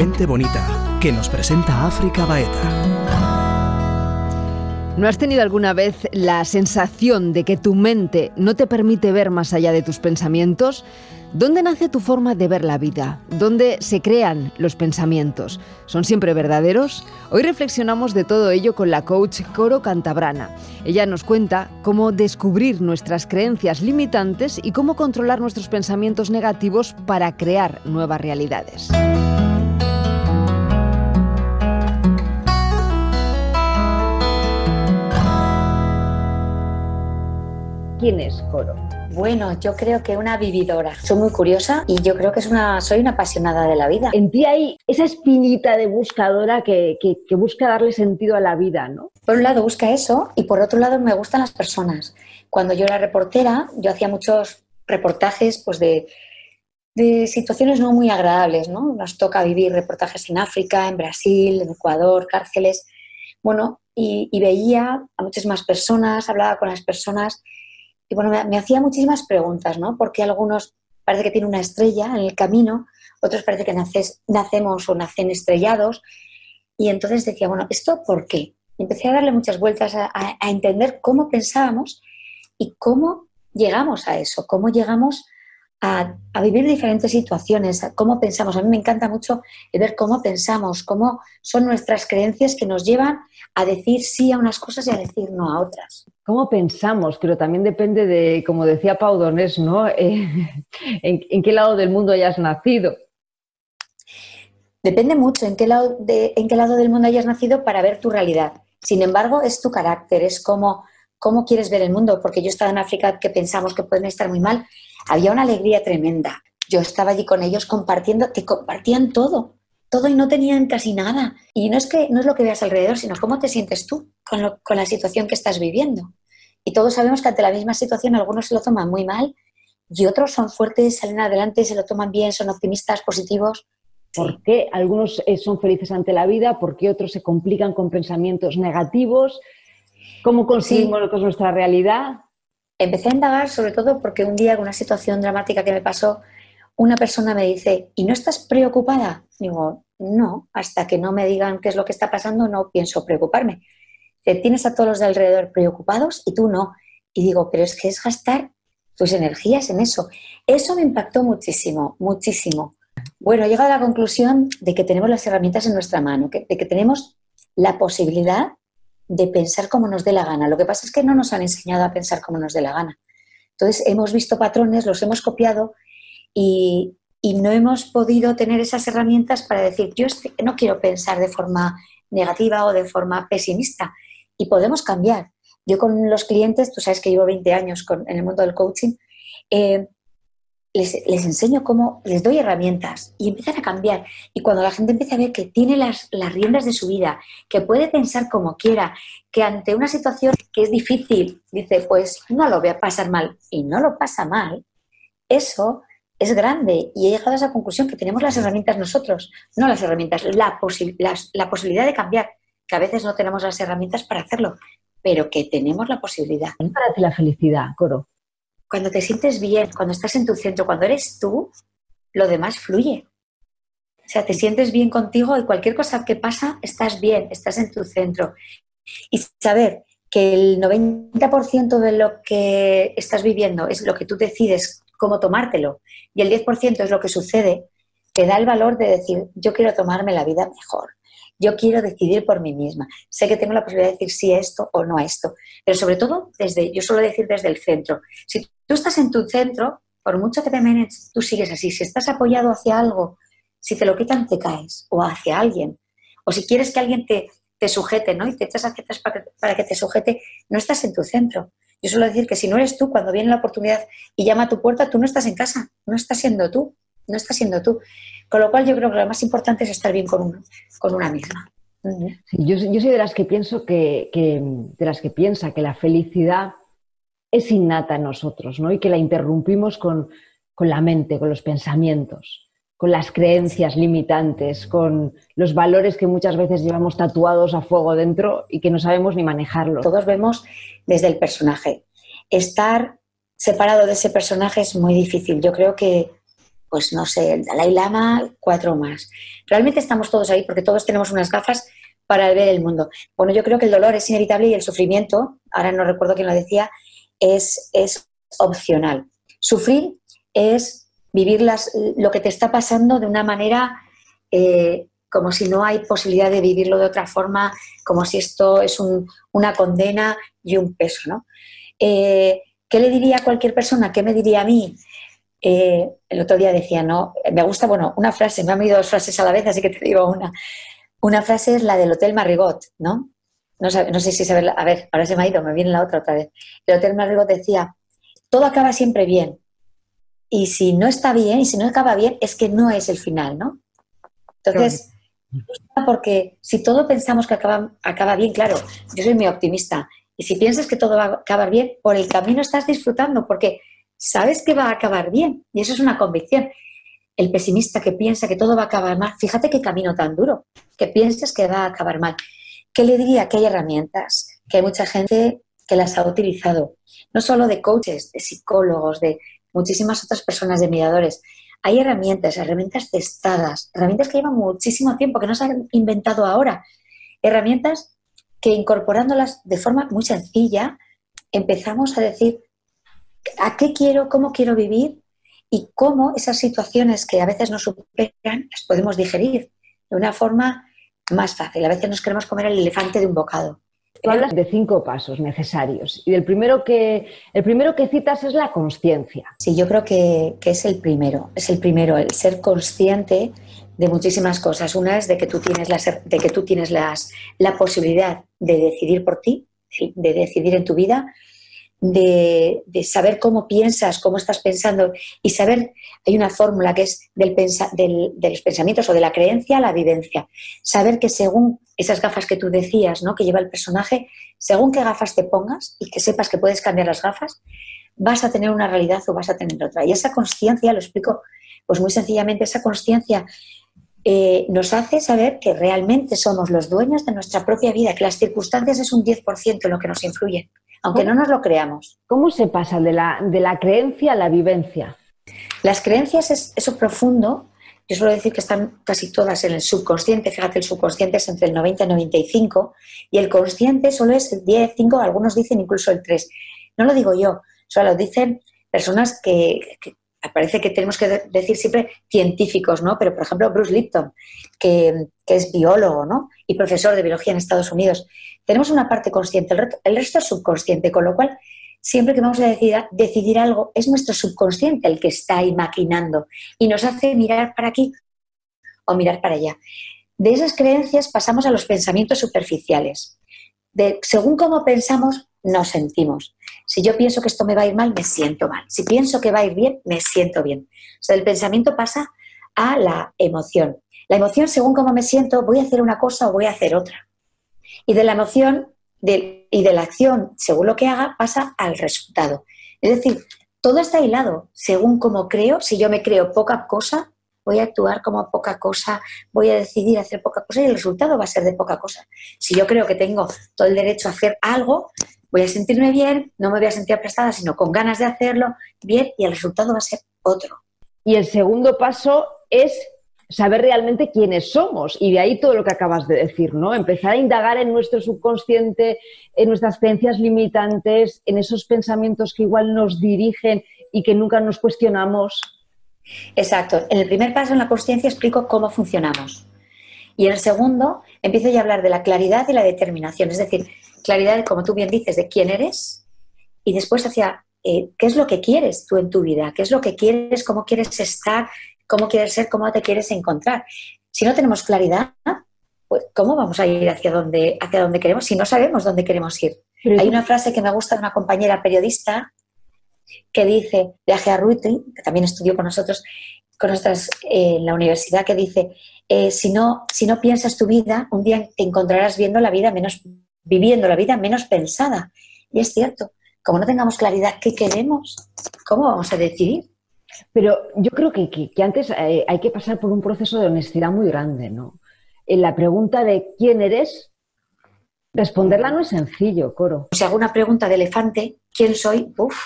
Gente Bonita, que nos presenta África Baeta. ¿No has tenido alguna vez la sensación de que tu mente no te permite ver más allá de tus pensamientos? ¿Dónde nace tu forma de ver la vida? ¿Dónde se crean los pensamientos? ¿Son siempre verdaderos? Hoy reflexionamos de todo ello con la coach Coro Cantabrana. Ella nos cuenta cómo descubrir nuestras creencias limitantes y cómo controlar nuestros pensamientos negativos para crear nuevas realidades. ¿Quién es Coro? Bueno, yo creo que una vividora. Soy muy curiosa y yo creo que es una, soy una apasionada de la vida. En ti hay esa espinita de buscadora que, que, busca darle sentido a la vida, ¿no? Por un lado busca eso y por otro lado me gustan las personas. Cuando yo era reportera, yo hacía muchos reportajes pues de, de situaciones no muy agradables, ¿no? Nos toca vivir reportajes en África, en Brasil, en Ecuador, cárceles. Bueno, y, y veía a muchas más personas, hablaba con las personas y bueno, me, hacía muchísimas preguntas, ¿no? Porque algunos parece que tienen una estrella en el camino, otros parece que nacemos o nacen estrellados. Y entonces decía, bueno, ¿esto por qué? empecé a darle muchas vueltas a, entender cómo pensábamos y cómo llegamos a eso, cómo llegamos a, a, vivir diferentes situaciones, cómo pensamos. A mí me encanta mucho ver cómo pensamos, cómo son nuestras creencias que nos llevan a decir sí a unas cosas y a decir no a otras cómo pensamos, pero también depende de, como decía Pau Donés, ¿no? Eh, en, qué lado del mundo hayas nacido. Depende mucho en qué, lado en qué lado del mundo hayas nacido para ver tu realidad. Sin embargo, es tu carácter, es cómo, cómo quieres ver el mundo, porque yo estaba en África que pensamos que pueden estar muy mal. Había una alegría tremenda. Yo estaba allí con ellos compartiendo, que compartían todo todo y no tenían casi nada. Y no es que no es lo que veas alrededor, sino cómo te sientes tú con, con la situación que estás viviendo. Y todos sabemos que ante la misma situación algunos se lo toman muy mal y otros son fuertes, salen adelante, se lo toman bien, son optimistas, positivos. ¿Por qué algunos eh, son felices ante la vida? ¿Por qué otros se complican con pensamientos negativos? ¿Cómo conseguimos sí. nuestra realidad? Empecé a indagar sobre todo porque un día con una situación dramática que me pasó, una persona me dice, ¿y no estás preocupada? Digo, no, hasta que no me digan qué es lo que está pasando, no pienso preocuparme. Tienes a todos los de alrededor preocupados y tú no. Y digo, pero es que es gastar tus energías en eso. Eso me impactó muchísimo, muchísimo. Bueno, he llegado a la conclusión de que tenemos las herramientas en nuestra mano, de que tenemos la posibilidad de pensar como nos dé la gana. Lo que pasa es que no nos han enseñado a pensar como nos dé la gana. Entonces, hemos visto patrones, los hemos copiado y, no hemos podido tener esas herramientas para decir, yo no quiero pensar de forma negativa o de forma pesimista. Y podemos cambiar. Yo con los clientes, tú sabes que llevo 20 años en el mundo del coaching, eh, les, enseño cómo, les doy herramientas y empiezan a cambiar. Y cuando la gente empieza a ver que tiene las, riendas de su vida, que puede pensar como quiera, que ante una situación que es difícil, dice, pues no lo voy a pasar mal y no lo pasa mal, eso es grande y he llegado a esa conclusión que tenemos las herramientas nosotros, no las herramientas, la, la posibilidad de cambiar, que a veces no tenemos las herramientas para hacerlo, pero que tenemos la posibilidad. ¿Qué para ti la felicidad, Coro? Cuando te sientes bien, cuando estás en tu centro, cuando eres tú, lo demás fluye. O sea, te sientes bien contigo y cualquier cosa que pasa, estás bien, estás en tu centro. Y saber que el 90% de lo que estás viviendo es lo que tú decides cómo tomártelo y el 10% es lo que sucede, te da el valor de decir, yo quiero tomarme la vida mejor, yo quiero decidir por mí misma. Sé que tengo la posibilidad de decir sí a esto o no a esto, pero sobre todo desde, yo suelo decir desde el centro. Si tú estás en tu centro, por mucho que te menes, tú sigues así. Si estás apoyado hacia algo, si te lo quitan, te caes, o hacia alguien. O si quieres que alguien te, te sujete, ¿no? Y te echas hacia atrás para que, para que te sujete, no estás en tu centro. Yo suelo decir que si no eres tú, cuando viene la oportunidad y llama a tu puerta, tú no estás en casa, no estás siendo tú, no estás siendo tú. Con lo cual yo creo que lo más importante es estar bien con, con una misma. yo, yo, soy de las que pienso que, de las que piensa que la felicidad es innata en nosotros, ¿no? Y que la interrumpimos con, con la mente, con los pensamientos con las creencias limitantes, con los valores que muchas veces llevamos tatuados a fuego dentro y que no sabemos ni manejarlos. Todos vemos desde el personaje. Estar separado de ese personaje es muy difícil. Yo creo que, pues no sé, el Dalai Lama, cuatro más. Realmente estamos todos ahí porque todos tenemos unas gafas para ver el mundo. Bueno, yo creo que el dolor es inevitable y el sufrimiento, ahora no recuerdo quién lo decía, es, es opcional. Sufrir es vivir las, lo que te está pasando de una manera eh, como si no hay posibilidad de vivirlo de otra forma, como si esto es una condena y un peso. ¿no? Eh, ¿Qué le diría a cualquier persona? ¿Qué me diría a mí? Eh, el otro día decía, no, me gusta, bueno, una frase, me han oído dos frases a la vez, así que te digo una. Una frase es la del Hotel Marriott, ¿no? No, sé si saberla, a ver, ahora se me ha ido, me viene la otra otra vez. El Hotel Marriott decía, todo acaba siempre bien. Y si no está bien, y si no acaba bien, es que no es el final, ¿no? Entonces, porque si todo pensamos que acaba, acaba bien, claro, yo soy muy optimista. Y si piensas que todo va a acabar bien, por el camino estás disfrutando, porque sabes que va a acabar bien. Y eso es una convicción. El pesimista que piensa que todo va a acabar mal, fíjate qué camino tan duro, que piensas que va a acabar mal. ¿Qué le diría? Que hay herramientas, que hay mucha gente que las ha utilizado, no solo de coaches, de psicólogos, de muchísimas otras personas, de mediadores. Hay herramientas, herramientas testadas, herramientas que llevan muchísimo tiempo, que no se han inventado ahora. Herramientas que incorporándolas de forma muy sencilla, empezamos a decir a qué quiero, cómo quiero vivir y cómo esas situaciones que a veces nos superan las podemos digerir de una forma más fácil. A veces nos queremos comer el elefante de un bocado. Tú hablas de cinco pasos necesarios y el primero que, el primero que citas es la conciencia. Sí, yo creo que, es el primero, es el primero, el ser consciente de muchísimas cosas. Una es de que tú tienes, las, de que tú tienes las, la posibilidad de decidir por ti, de decidir en tu vida, de, saber cómo piensas, cómo estás pensando y saber, hay una fórmula que es del de los pensamientos o de la creencia a la vivencia. Saber que según esas gafas que tú decías, ¿no? que lleva el personaje, según qué gafas te pongas y que sepas que puedes cambiar las gafas, vas a tener una realidad o vas a tener otra. Y esa conciencia, lo explico pues muy sencillamente, esa conciencia eh, nos hace saber que realmente somos los dueños de nuestra propia vida, que las circunstancias es un 10% lo que nos influye aunque no nos lo creamos. ¿Cómo se pasa de la, de la creencia a la vivencia? Las creencias es eso profundo. Yo suelo decir que están casi todas en el subconsciente. Fíjate, el subconsciente es entre el 90 y el 95 y el consciente solo es el 10, 5, algunos dicen incluso el 3. No lo digo yo, solo lo dicen personas que, parece que tenemos que decir siempre científicos, ¿no? Pero, por ejemplo, Bruce Lipton, que, es biólogo, ¿no? Y profesor de biología en Estados Unidos. Tenemos una parte consciente, el resto es subconsciente, con lo cual, siempre que vamos a decidir, algo, es nuestro subconsciente el que está ahí maquinando y nos hace mirar para aquí o mirar para allá. De esas creencias pasamos a los pensamientos superficiales. Según cómo pensamos, nos sentimos. Si yo pienso que esto me va a ir mal, me siento mal. Si pienso que va a ir bien, me siento bien. O sea, el pensamiento pasa a la emoción. La emoción, según cómo me siento, voy a hacer una cosa o voy a hacer otra. Y de la emoción y de la acción, según lo que haga, pasa al resultado. Es decir, todo está hilado. Según cómo creo, si yo me creo poca cosa, voy a actuar como poca cosa, voy a decidir hacer poca cosa y el resultado va a ser de poca cosa. Si yo creo que tengo todo el derecho a hacer algo, voy a sentirme bien, no me voy a sentir aplastada, sino con ganas de hacerlo bien y el resultado va a ser otro. Y el segundo paso es saber realmente quiénes somos y de ahí todo lo que acabas de decir, ¿no? Empezar a indagar en nuestro subconsciente, en nuestras creencias limitantes, en esos pensamientos que igual nos dirigen y que nunca nos cuestionamos. Exacto. En el primer paso, en la conciencia, explico cómo funcionamos. Y en el segundo, empiezo ya a hablar de la claridad y la determinación. Es decir, claridad, como tú bien dices, de quién eres y después hacia eh, qué es lo que quieres tú en tu vida, qué es lo que quieres, cómo quieres estar, cómo quieres ser, cómo te quieres encontrar. Si no tenemos claridad, pues ¿cómo vamos a ir hacia donde, hacia donde queremos si no sabemos dónde queremos ir? Hay una frase que me gusta de una compañera periodista que dice, de Agea Ruti, que también estudió con nosotros, con nosotras eh, en la universidad, que dice, eh, si, no, si no piensas tu vida, un día te encontrarás viendo la vida menos viviendo la vida menos pensada. Y es cierto, como no tengamos claridad qué queremos, ¿cómo vamos a decidir? Pero yo creo que, que, antes eh, hay que pasar por un proceso de honestidad muy grande, ¿no? En la pregunta de quién eres, responderla no es sencillo, Coro. Si hago una pregunta de elefante, ¿quién soy? Uf,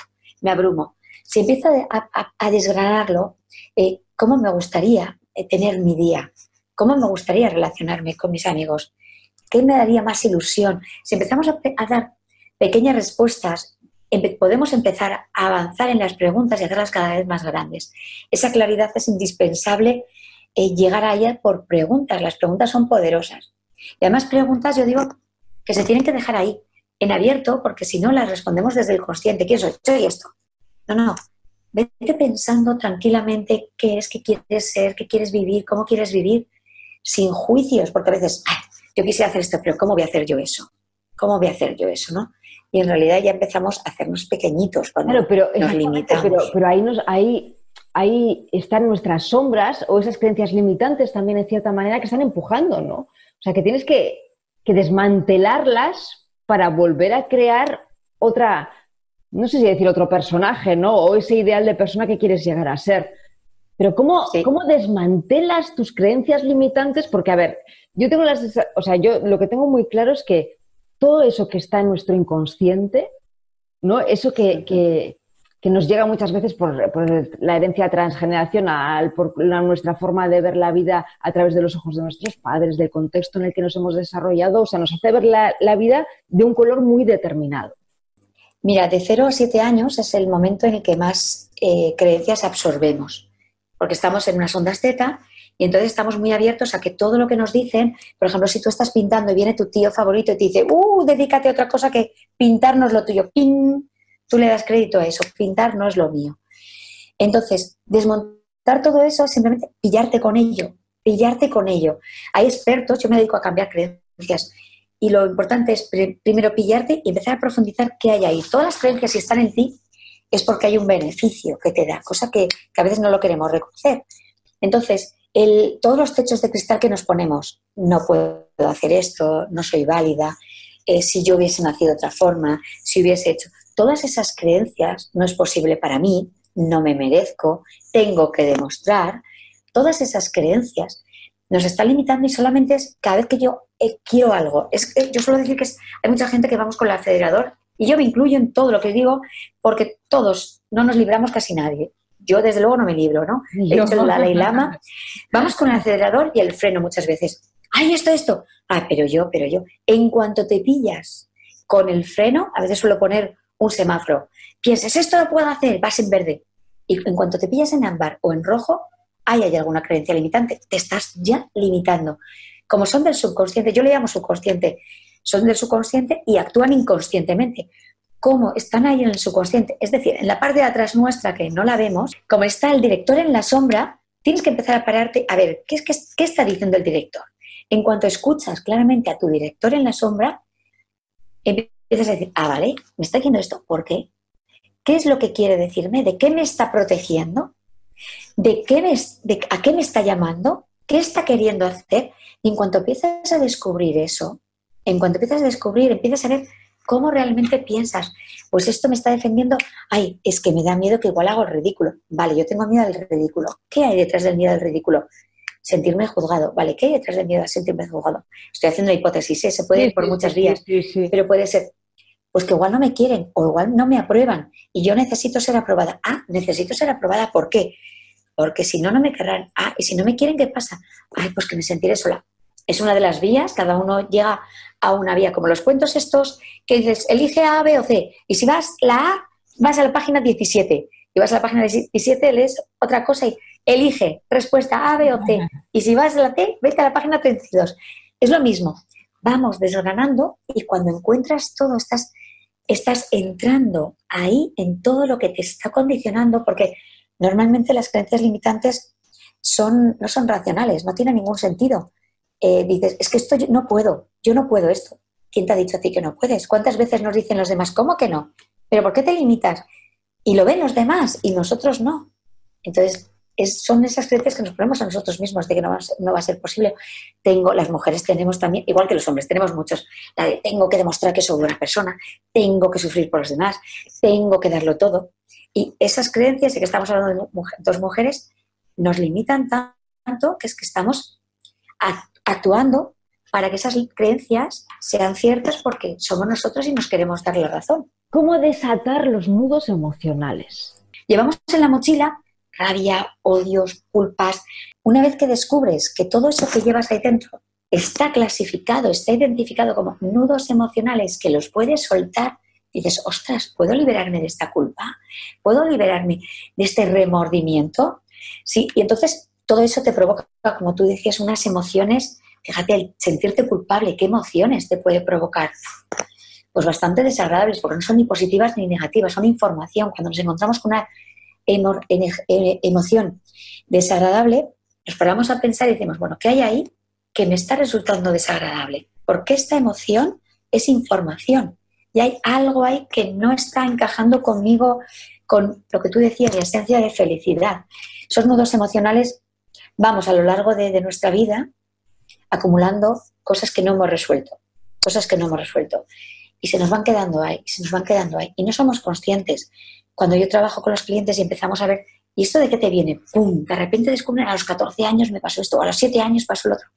me abrumo. Si empiezo a, desgranarlo, eh, cómo me gustaría eh, tener mi día, cómo me gustaría relacionarme con mis amigos, qué me daría más ilusión. Si empezamos a, dar pequeñas respuestas, podemos empezar a avanzar en las preguntas y hacerlas cada vez más grandes. Esa claridad es indispensable eh, llegar a ella por preguntas. Las preguntas son poderosas. Y además preguntas, yo digo, que se tienen que dejar ahí, en abierto, porque si no las respondemos desde el consciente. ¿Quién soy? Soy esto. No, no. Vete pensando tranquilamente qué es, qué quieres ser, qué quieres vivir, cómo quieres vivir, sin juicios, porque a veces, yo quisiera hacer esto, pero ¿cómo voy a hacer yo eso? ¿Cómo voy a hacer yo eso? ¿no? Y en realidad ya empezamos a hacernos pequeñitos cuando pero, nos limitamos. Pero, pero ahí, nos, ahí ahí están nuestras sombras o esas creencias limitantes también en cierta manera que están empujando, ¿no? O sea, que tienes que, desmantelarlas para volver a crear otra, no sé si decir otro personaje, ¿no? O ese ideal de persona que quieres llegar a ser. Pero ¿cómo, ¿cómo desmantelas tus creencias limitantes? Porque, a ver, yo tengo las... O sea, yo lo que tengo muy claro es que todo eso que está en nuestro inconsciente, ¿no? Eso que, que nos llega muchas veces por, la herencia transgeneracional, por nuestra forma de ver la vida a través de los ojos de nuestros padres, del contexto en el que nos hemos desarrollado, o sea, nos hace ver la, vida de un color muy determinado. Mira, de 0 a 7 años es el momento en el que más eh, creencias absorbemos, porque estamos en unas ondas teta y entonces estamos muy abiertos a que todo lo que nos dicen, por ejemplo, si tú estás pintando y viene tu tío favorito y te dice, ¡uh! Dedícate a otra cosa que pintarnos lo tuyo, ¡ping! Tú le das crédito a eso, pintar no es lo mío. Entonces, desmontar todo eso, simplemente pillarte con ello, pillarte con ello. Hay expertos, yo me dedico a cambiar creencias, y lo importante es primero pillarte y empezar a profundizar qué hay ahí. Todas las creencias si están en ti es porque hay un beneficio que te da, cosa que, a veces no lo queremos reconocer. Entonces, todos los techos de cristal que nos ponemos, no puedo hacer esto, no soy válida, eh, si yo hubiese nacido de otra forma, si hubiese hecho, todas esas creencias, no es posible para mí, no me merezco, tengo que demostrar, todas esas creencias nos están limitando y solamente es cada vez que yo eh, quiero algo. Es que yo suelo decir que hay mucha gente que vamos con el acelerador y yo me incluyo en todo lo que digo porque todos no nos libramos casi nadie. Yo desde luego no me libro, ¿no? De hecho, la ley lama, vamos con el acelerador y el freno muchas veces. ¡Ay, esto, esto! Ah, pero yo, pero yo. En cuanto te pillas con el freno, a veces suelo poner un semáforo. Piensas, esto lo puedo hacer, vas en verde. Y en cuanto te pillas en ámbar o en rojo, ahí hay alguna creencia limitante. Te estás ya limitando. Como son del subconsciente, yo le llamo subconsciente, son del subconsciente y actúan inconscientemente. Como están ahí en el subconsciente, es decir, en la parte de atrás nuestra que no la vemos, como está el director en la sombra, tienes que empezar a pararte a ver qué, qué, qué está diciendo el director. En cuanto escuchas claramente a tu director en la sombra, empiezas a decir, ah, vale, me está diciendo esto, ¿por qué? ¿Qué es lo que quiere decirme? ¿De qué me está protegiendo? ¿De, qué de a qué me está llamando? ¿Qué está queriendo hacer? Y en cuanto empiezas a descubrir eso, en cuanto empiezas a descubrir, empiezas a ver cómo realmente piensas. Pues esto me está defendiendo, ay, es que me da miedo que igual hago el ridículo. Vale, yo tengo miedo del ridículo. ¿Qué hay detrás del miedo del ridículo? sentirme juzgado. ¿Vale? ¿Qué hay detrás del miedo a sentirme juzgado? Estoy haciendo una hipótesis, ¿eh? se puede ir por muchas vías, pero puede ser, pues que igual no me quieren o igual no me aprueban y yo necesito ser aprobada. Ah, necesito ser aprobada, ¿por qué? Porque si no, no me querrán. Ah, y si no me quieren, ¿qué pasa? Ay, pues que me sentiré sola. Es una de las vías, cada uno llega a una vía, como los cuentos estos, que dices, elige A, B o C. Y si vas la A, vas a la página 17. Y vas a la página 17, lees otra cosa y elige respuesta A, B o C. Y si vas a la C, vete a la página 32. Es lo mismo. Vamos desgranando y cuando encuentras todo, estás, estás entrando ahí en todo lo que te está condicionando, porque normalmente las creencias limitantes son, no son racionales, no tienen ningún sentido. Eh, dices, es que esto yo no puedo, yo no puedo esto. ¿Quién te ha dicho a ti que no puedes? ¿Cuántas veces nos dicen los demás, ¿cómo que no? ¿Pero por qué te limitas? Y lo ven los demás y nosotros no. Entonces, son esas creencias que nos ponemos a nosotros mismos de que no va, a ser posible. Tengo, las mujeres tenemos también, igual que los hombres, tenemos muchos, la de tengo que demostrar que soy buena persona, tengo que sufrir por los demás, tengo que darlo todo. Y esas creencias, y que estamos hablando de dos mujeres, nos limitan tanto que es que estamos actuando para que esas creencias sean ciertas porque somos nosotros y nos queremos dar la razón. ¿Cómo desatar los nudos emocionales? Llevamos en la mochila rabia, odios, culpas. Una vez que descubres que todo eso que llevas ahí dentro está clasificado, está identificado como nudos emocionales que los puedes soltar, dices, ostras, ¿puedo liberarme de esta culpa? ¿Puedo liberarme de este remordimiento? Sí, y entonces todo eso te provoca, como tú decías, unas emociones, fíjate, el sentirte culpable, ¿qué emociones te puede provocar? Pues bastante desagradables, porque no son ni positivas ni negativas, son información. Cuando nos encontramos con una eh, emoción desagradable, nos paramos a pensar y decimos, bueno, ¿qué hay ahí que me está resultando desagradable? Porque esta emoción es información y hay algo ahí que no está encajando conmigo, con lo que tú decías, la esencia de felicidad. Esos nudos emocionales vamos a lo largo de, nuestra vida acumulando cosas que no hemos resuelto, cosas que no hemos resuelto. Y se nos van quedando ahí, se nos van quedando ahí. Y no somos conscientes. Cuando yo trabajo con los clientes y empezamos a ver, ¿y esto de qué te viene? ¡Pum! De repente descubren, a los 14 años me pasó esto, a los 7 años pasó lo otro.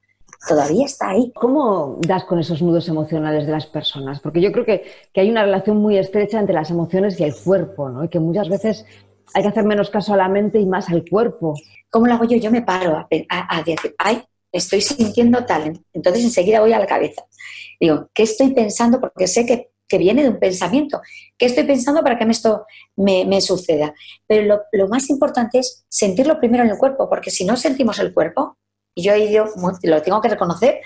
Todavía está ahí. ¿Cómo das con esos nudos emocionales de las personas? Porque yo creo que, que hay una relación muy estrecha entre las emociones y el cuerpo, ¿no? Y que muchas veces hay que hacer menos caso a la mente y más al cuerpo. ¿Cómo lo hago yo? Yo me paro a, decir, ay, estoy sintiendo tal. Entonces enseguida voy a la cabeza. Digo, ¿qué estoy pensando? Porque sé que, viene de un pensamiento. ¿Qué estoy pensando para que esto me, suceda? Pero lo, más importante es sentirlo primero en el cuerpo, porque si no sentimos el cuerpo, y yo ahí lo tengo que reconocer,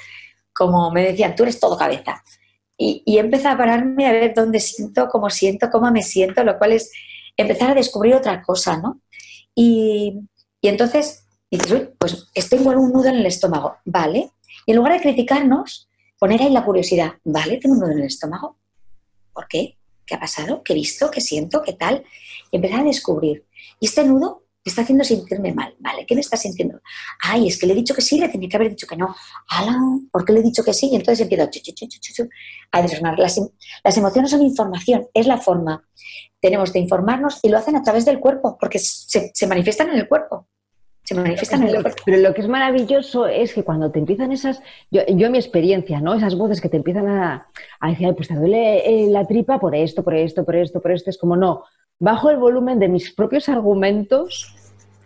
como me decían, tú eres todo cabeza. Y, y empecé a pararme a ver dónde siento, cómo siento, cómo me siento, lo cual es empezar a descubrir otra cosa, ¿no? Y, entonces dices, uy, pues tengo un nudo en el estómago, ¿vale? Y en lugar de criticarnos, poner ahí la curiosidad, ¿vale? Tengo un nudo en el estómago. ¿Por qué? ¿Qué ha pasado? ¿Qué he visto? ¿Qué siento? ¿Qué tal? Y empezar a descubrir. Y este nudo me está haciendo sentirme mal, ¿vale? ¿Qué me está sintiendo? Ay, es que le he dicho que sí, le tenía que haber dicho que no. Alan, ¿por qué le he dicho que sí? Y entonces empiezo a desarmar. Las, las emociones son información, es la forma. Tenemos de informarnos y lo hacen a través del cuerpo, porque se, manifiestan en el cuerpo. Se manifiestan en el cuerpo. Pero lo que es maravilloso es que cuando te empiezan esas, yo, en mi experiencia, ¿no? Esas voces que te empiezan a, a decir, pues te duele eh, la tripa por esto, por esto, por esto, por esto, es como no, bajo el volumen de mis propios argumentos,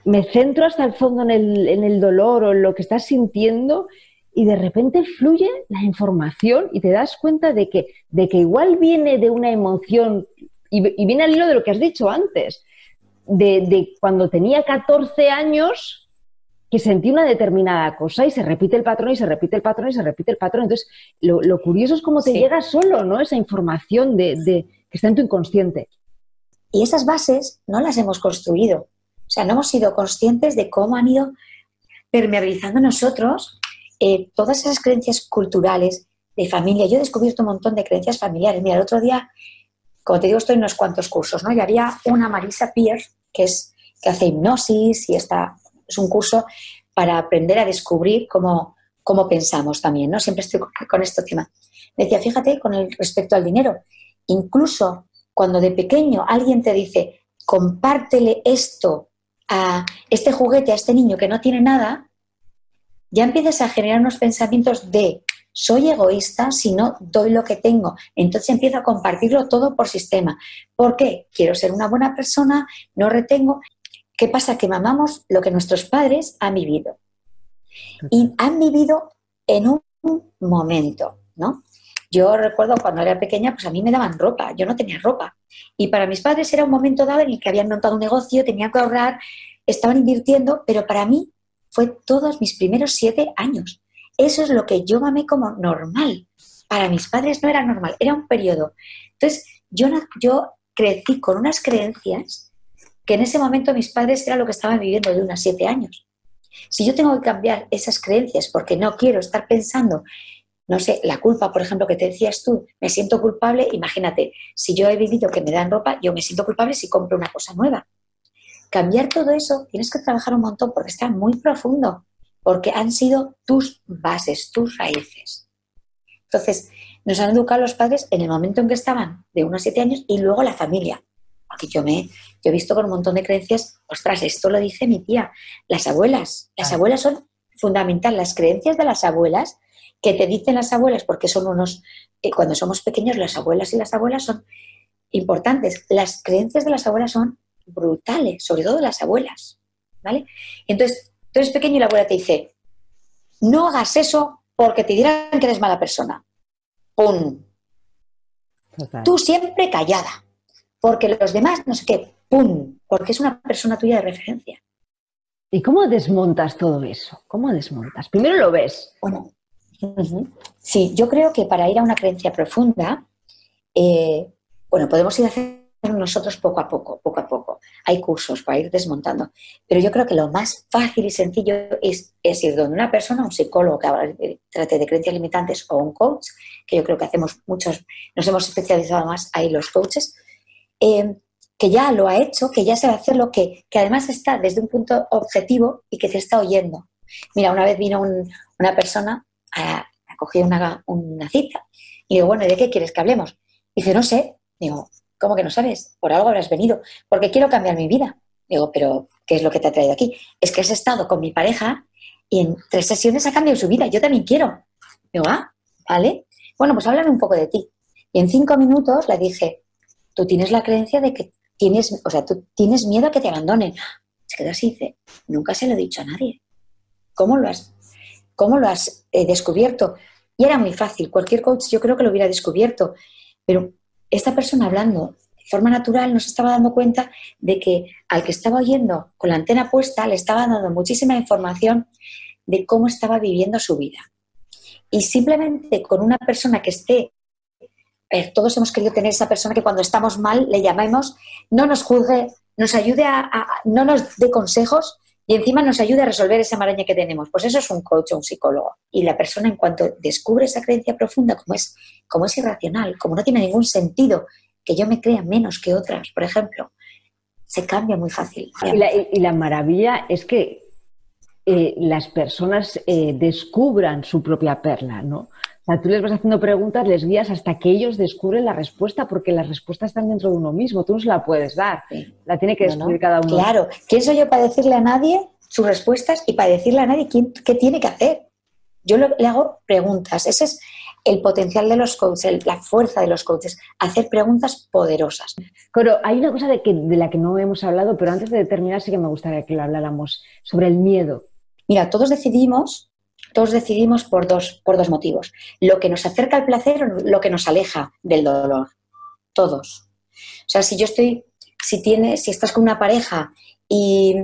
me centro hasta el fondo en el, dolor o en lo que estás sintiendo y de repente fluye la información y te das cuenta de que, de que igual viene de una emoción y, viene al hilo de lo que has dicho antes, de, cuando tenía 14 años que sentí una determinada cosa y se repite el patrón y se repite el patrón y se repite el patrón. Entonces, lo, curioso es cómo te llega solo, ¿no? Esa información de, que está en tu inconsciente. Y esas bases no las hemos construido. O sea, no hemos sido conscientes de cómo han ido permeabilizando nosotros eh, todas esas creencias culturales de familia. Yo he descubierto un montón de creencias familiares. Mira, el otro día, como te digo, estoy en unos cuantos cursos, ¿no? Y había una Marisa Pierce, que, es, que hace hipnosis y está, es un curso para aprender a descubrir cómo, cómo pensamos también, ¿no? Siempre estoy con, con este tema. decía, fíjate, con el respecto al dinero, incluso cuando de pequeño alguien te dice, compártele esto a este juguete a este niño que no tiene nada, ya empiezas a generar unos pensamientos de soy egoísta si no doy lo que tengo. Entonces empiezo a compartirlo todo por sistema. ¿Por qué? Quiero ser una buena persona, no retengo. ¿Qué pasa? Que mamamos lo que nuestros padres han vivido. Y han vivido en un momento, ¿no? Yo recuerdo cuando era pequeña, pues a mí me daban ropa, yo no tenía ropa. Y para mis padres era un momento dado en el que habían montado un negocio, tenían que ahorrar, estaban invirtiendo, pero para mí fue todos mis primeros siete años. Eso es lo que yo mamé como normal. Para mis padres no era normal, era un periodo. Entonces, yo, yo crecí con unas creencias que en ese momento mis padres era lo que estaban viviendo de unos siete años. Si yo tengo que cambiar esas creencias porque no quiero estar pensando no sé, la culpa, por ejemplo, que te decías tú, me siento culpable, imagínate, si yo he vivido que me dan ropa, yo me siento culpable si compro una cosa nueva. Cambiar todo eso, tienes que trabajar un montón porque está muy profundo, porque han sido tus bases, tus raíces. Entonces, nos han educado los padres en el momento en que estaban, de unos siete años, y luego la familia. Porque yo me yo he visto con un montón de creencias, ostras, esto lo dice mi tía, las abuelas. Las abuelas son fundamental. Las creencias de las abuelas que te dicen las abuelas, porque son unos, eh, cuando somos pequeños, las abuelas y las abuelas son importantes. Las creencias de las abuelas son brutales, sobre todo las abuelas. ¿vale? Entonces, tú eres pequeño y la abuela te dice, no hagas eso porque te dirán que eres mala persona. ¡Pum! Tú siempre callada, porque los demás no sé qué, ¡pum! Porque es una persona tuya de referencia. ¿Y cómo desmontas todo eso? ¿Cómo desmontas? Primero lo ves. Bueno, sí, yo creo que para ir a una creencia profunda, eh, bueno, podemos ir a hacer nosotros poco a poco, poco a poco. Hay cursos para ir desmontando. Pero yo creo que lo más fácil y sencillo es, ir donde una persona, un psicólogo que trate de creencias limitantes o un coach, que yo creo que hacemos muchos, nos hemos especializado más ahí los coaches, eh, que ya lo ha hecho, que ya sabe hacerlo, que, que además está desde un punto objetivo y que te está oyendo. Mira, una vez vino una persona a, a una, una, cita y digo, bueno, ¿de qué quieres que hablemos? dice, no sé. Digo, ¿cómo que no sabes? Por algo habrás venido, porque quiero cambiar mi vida. Digo, pero ¿qué es lo que te ha traído aquí? Es que has estado con mi pareja y en tres sesiones ha cambiado su vida. Yo también quiero. Digo, ah, vale. Bueno, pues háblame un poco de ti. Y en cinco minutos le dije, tú tienes la creencia de que tienes, o sea, tú tienes miedo a que te abandonen. Se quedó así dice, nunca se lo he dicho a nadie. ¿Cómo lo has, cómo lo has eh, descubierto? Y era muy fácil. Cualquier coach yo creo que lo hubiera descubierto. Pero esta persona hablando de forma natural no se estaba dando cuenta de que al que estaba oyendo con la antena puesta le estaba dando muchísima información de cómo estaba viviendo su vida. Y simplemente con una persona que esté, eh, todos hemos querido tener esa persona que cuando estamos mal le llamemos, no nos juzgue, nos ayude a, no nos dé consejos y encima nos ayude a resolver esa maraña que tenemos. Pues eso es un coach o un psicólogo. Y la persona en cuanto descubre esa creencia profunda, como es, como es irracional, como no tiene ningún sentido que yo me crea menos que otras, por ejemplo, se cambia muy fácil. Y la, maravilla es que eh, las personas eh, descubran su propia perla, ¿no? O sea, tú les vas haciendo preguntas, les guías hasta que ellos descubren la respuesta, porque las respuestas están dentro de uno mismo, tú no se la puedes dar, la tiene que descubrir cada uno. Claro, ¿quién soy yo para decirle a nadie sus respuestas y para decirle a nadie quién, qué tiene que hacer? Yo le hago preguntas, ese es el potencial de los coaches, la fuerza de los coaches, hacer preguntas poderosas. Pero hay una cosa de, que, de la que no hemos hablado, pero antes de terminar sí que me gustaría que lo habláramos, sobre el miedo. Mira, todos decidimos todos decidimos por dos, por dos motivos. Lo que nos acerca al placer o lo que nos aleja del dolor. Todos. O sea, si yo estoy, si tienes, si estás con una pareja y,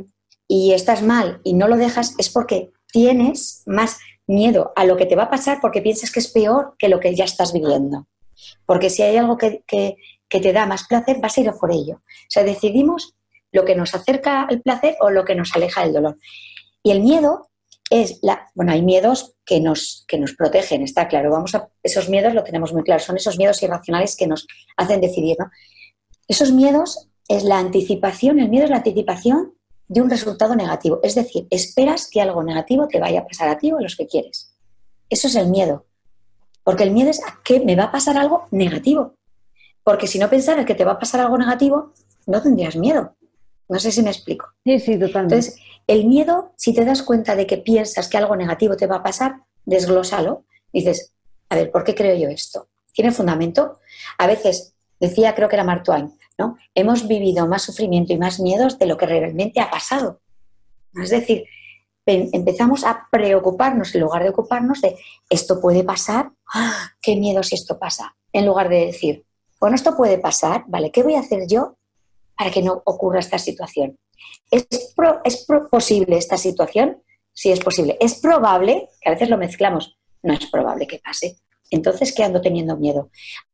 y estás mal y no lo dejas, es porque tienes más miedo a lo que te va a pasar porque piensas que es peor que lo que ya estás viviendo. Porque si hay algo que, que, te da más placer, vas a ir por ello. O sea, decidimos lo que nos acerca al placer o lo que nos aleja del dolor. Y el miedo es la, bueno, hay miedos que nos, que nos protegen, está claro. Vamos a, esos miedos lo tenemos muy claro, son esos miedos irracionales que nos hacen decidir, ¿no? Esos miedos es la anticipación, el miedo es la anticipación de un resultado negativo. Es decir, esperas que algo negativo te vaya a pasar a ti o a los que quieres. Eso es el miedo. Porque el miedo es a que me va a pasar algo negativo. Porque si no pensaras que te va a pasar algo negativo, no tendrías miedo. No sé si me explico. Sí, sí, totalmente. Entonces, el miedo, si te das cuenta de que piensas que algo negativo te va a pasar, desglósalo. Dices, a ver, ¿por qué creo yo esto? ¿Tiene fundamento? A veces, decía, creo que era Mark Twain, ¿no? Hemos vivido más sufrimiento y más miedos de lo que realmente ha pasado. Es decir, empezamos a preocuparnos en lugar de ocuparnos de esto puede pasar, ¡Ah! qué miedo si esto pasa, en lugar de decir, bueno, esto puede pasar, ¿vale? ¿Qué voy a hacer yo para que no ocurra esta situación? ¿Es, posible esta situación? Sí, es posible. ¿Es probable? Que a veces lo mezclamos. No es probable que pase. Entonces, ¿qué ando teniendo miedo?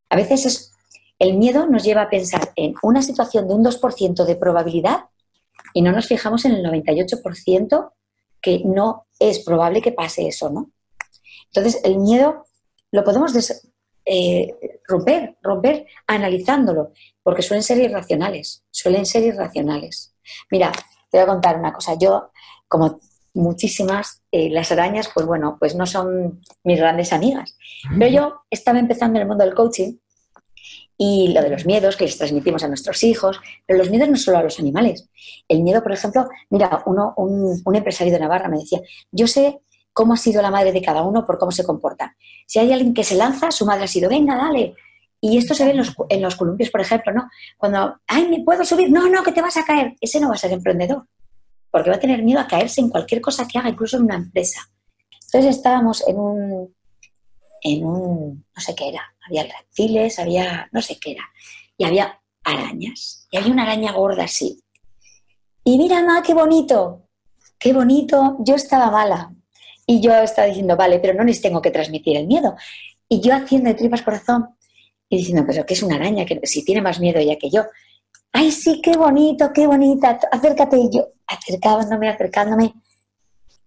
A veces es, el miedo nos lleva a pensar en una situación de un 2% de probabilidad y no nos fijamos en el 98% que no es probable que pase eso, ¿no? Entonces, el miedo lo podemos eh, romper, romper analizándolo, porque suelen ser irracionales, suelen ser irracionales. Mira, te voy a contar una cosa. Yo, como muchísimas, eh, las arañas, pues bueno, pues no son mis grandes amigas. Pero yo estaba empezando en el mundo del coaching y lo de los miedos que les transmitimos a nuestros hijos, pero los miedos no solo a los animales. El miedo, por ejemplo, mira, uno, un, un empresario de Navarra me decía, yo sé cómo ha sido la madre de cada uno por cómo se comporta. Si hay alguien que se lanza, su madre ha sido, venga, dale, y esto se ve en los, en los columpios, por ejemplo, ¿no? Cuando, ay, ¿me puedo subir? No, no, que te vas a caer. Ese no va a ser emprendedor. porque va a tener miedo a caerse en cualquier cosa que haga, incluso en una empresa. Entonces estábamos en un, en un, no sé qué era, había reptiles, había, no sé qué era, y había arañas, y había una araña gorda así. Y mira, ma, qué bonito, qué bonito, yo estaba mala. Y yo estaba diciendo, vale, pero no les tengo que transmitir el miedo. Y yo haciendo de tripas corazón y diciendo, pero que es una araña, que si tiene más miedo ella que yo. Ay, sí, qué bonito, qué bonita, acércate. Y yo acercándome, acercándome.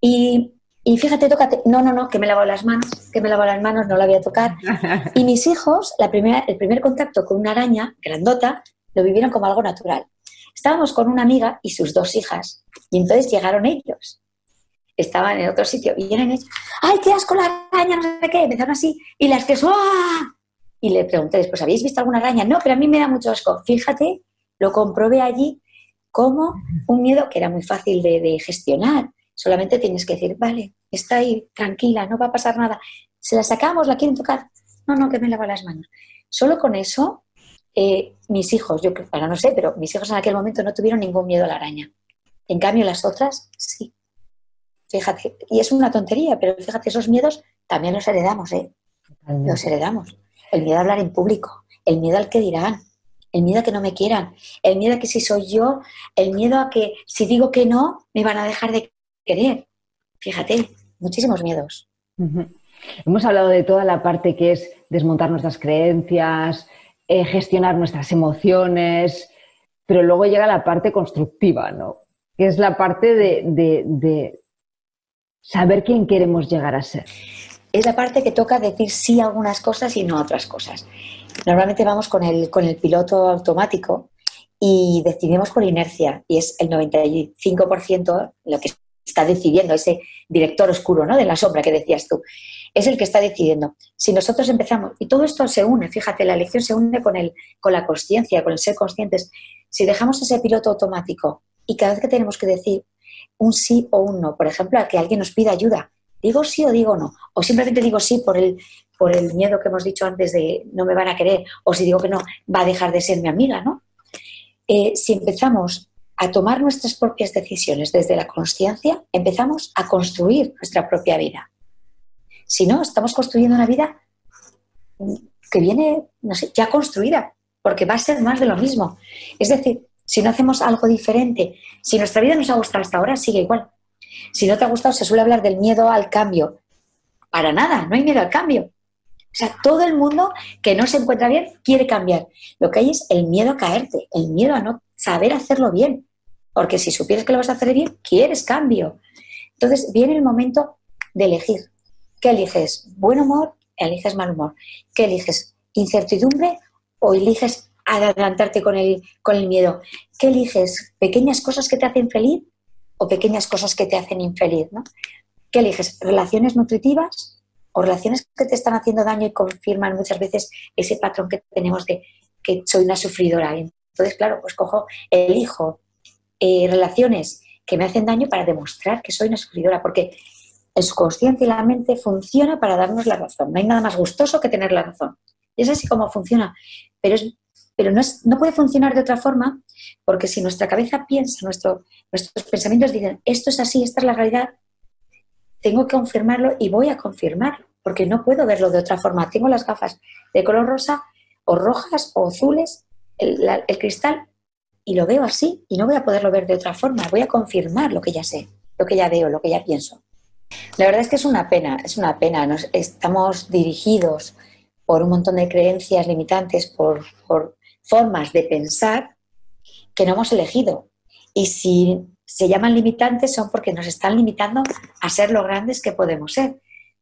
Y, y fíjate, tócate. No, no, no, que me lavo las manos, que me lavo las manos, no la voy a tocar. Y mis hijos, la primera, el primer contacto con una araña grandota, lo vivieron como algo natural. Estábamos con una amiga y sus dos hijas. Y entonces llegaron ellos. Estaban en otro sitio. Y vienen ellos. ¡Ay, qué asco la araña! No sé qué. Empezaron así. Y las que ¡ah! Y le pregunté después, ¿habéis visto alguna araña? No, pero a mí me da mucho asco. Fíjate, lo comprobé allí como un miedo que era muy fácil de, gestionar. Solamente tienes que decir, vale, está ahí, tranquila, no va a pasar nada. Se la sacamos, la quieren tocar. No, no, que me lavo las manos. Solo con eso, eh, mis hijos, yo ahora no sé, pero mis hijos en aquel momento no tuvieron ningún miedo a la araña. En cambio, las otras, sí. Fíjate, y es una tontería, pero fíjate, esos miedos también los heredamos, ¿eh? Los heredamos el miedo a hablar en público, el miedo al que dirán, el miedo a que no me quieran, el miedo a que si soy yo, el miedo a que si digo que no, me van a dejar de querer. Fíjate, muchísimos miedos. Hemos hablado de toda la parte que es desmontar nuestras creencias, eh, gestionar nuestras emociones, pero luego llega la parte constructiva, ¿no? Que es la parte de saber quién queremos llegar a ser es la parte que toca decir sí a algunas cosas y no a otras cosas. Normalmente vamos con el, con el piloto automático y decidimos por inercia y es el 95% lo que está decidiendo, ese director oscuro ¿no? de la sombra que decías tú, es el que está decidiendo. Si nosotros empezamos, y todo esto se une, fíjate, la elección se une con, el, con la consciencia, con el ser conscientes, si dejamos ese piloto automático y cada vez que tenemos que decir un sí o un no, por ejemplo, a que alguien nos pida ayuda, ¿Digo sí o digo no? O simplemente digo sí por el, por el miedo que hemos dicho antes de no me van a querer, o si digo que no, va a dejar de ser mi amiga, ¿no? Eh, si empezamos a tomar nuestras propias decisiones desde la conciencia, empezamos a construir nuestra propia vida. Si no, estamos construyendo una vida que viene, no sé, ya construida, porque va a ser más de lo mismo. Es decir, si no hacemos algo diferente, si nuestra vida nos ha gustado hasta ahora, sigue igual. Si no te ha gustado, se suele hablar del miedo al cambio. Para nada, no hay miedo al cambio. O sea, todo el mundo que no se encuentra bien quiere cambiar. Lo que hay es el miedo a caerte, el miedo a no saber hacerlo bien. Porque si supieras que lo vas a hacer bien, quieres cambio. Entonces viene el momento de elegir. ¿Qué eliges? ¿Buen humor? ¿Eliges mal humor? ¿Qué eliges? ¿Incertidumbre o eliges adelantarte con el, con el miedo? ¿Qué eliges? ¿Pequeñas cosas que te hacen feliz o pequeñas cosas que te hacen infeliz, ¿no? ¿Qué eliges? ¿Relaciones nutritivas o relaciones que te están haciendo daño y confirman muchas veces ese patrón que tenemos de que soy una sufridora? Entonces, claro, pues cojo, elijo eh, relaciones que me hacen daño para demostrar que soy una sufridora, porque el subconsciente y la mente funciona para darnos la razón. No hay nada más gustoso que tener la razón. Y es así como funciona. Pero es pero no, puede funcionar de otra forma porque si nuestra cabeza piensa, nuestro, nuestros pensamientos dicen, esto es así, esta es la realidad, tengo que confirmarlo y voy a confirmarlo, porque no puedo verlo de otra forma. Tengo las gafas de color rosa o rojas o azules, el, cristal, y lo veo así y no voy a poderlo ver de otra forma. Voy a confirmar lo que ya sé, lo que ya veo, lo que ya pienso. La verdad es que es una pena, es una pena. Nos, estamos dirigidos por un montón de creencias limitantes, por formas de pensar que no hemos elegido. Y si se llaman limitantes son porque nos están limitando a ser lo grandes que podemos ser.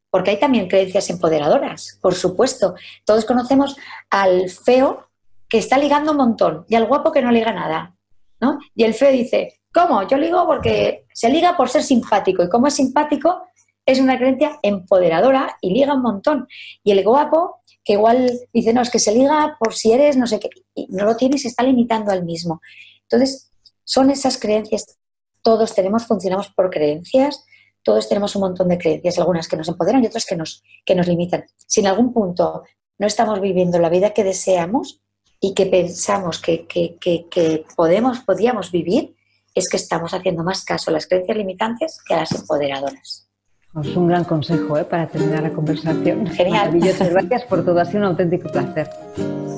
Porque hay también creencias empoderadoras, por supuesto. Todos conocemos al feo que está ligando un montón y al guapo que no liga nada. ¿no? Y el feo dice, ¿cómo? Yo ligo porque se liga por ser simpático. Y como es simpático, es una creencia empoderadora y liga un montón. Y el guapo que igual dice, no, es que se liga por si eres no sé qué, y no lo tiene y se está limitando al mismo. Entonces, son esas creencias, todos tenemos, funcionamos por creencias, todos tenemos un montón de creencias, algunas que nos empoderan y otras que nos, que nos limitan. Si en algún punto no estamos viviendo la vida que deseamos y que pensamos que, que, que, que podemos, podíamos vivir, es que estamos haciendo más caso a las creencias limitantes que a las empoderadoras. Es un gran consejo ¿eh? para terminar la conversación. Genial. Gracias por todo, ha sido un auténtico placer.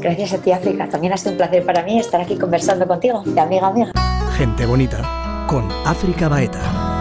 Gracias a ti, África. También ha sido un placer para mí estar aquí conversando contigo, de amiga amiga. Gente bonita, con África Baeta.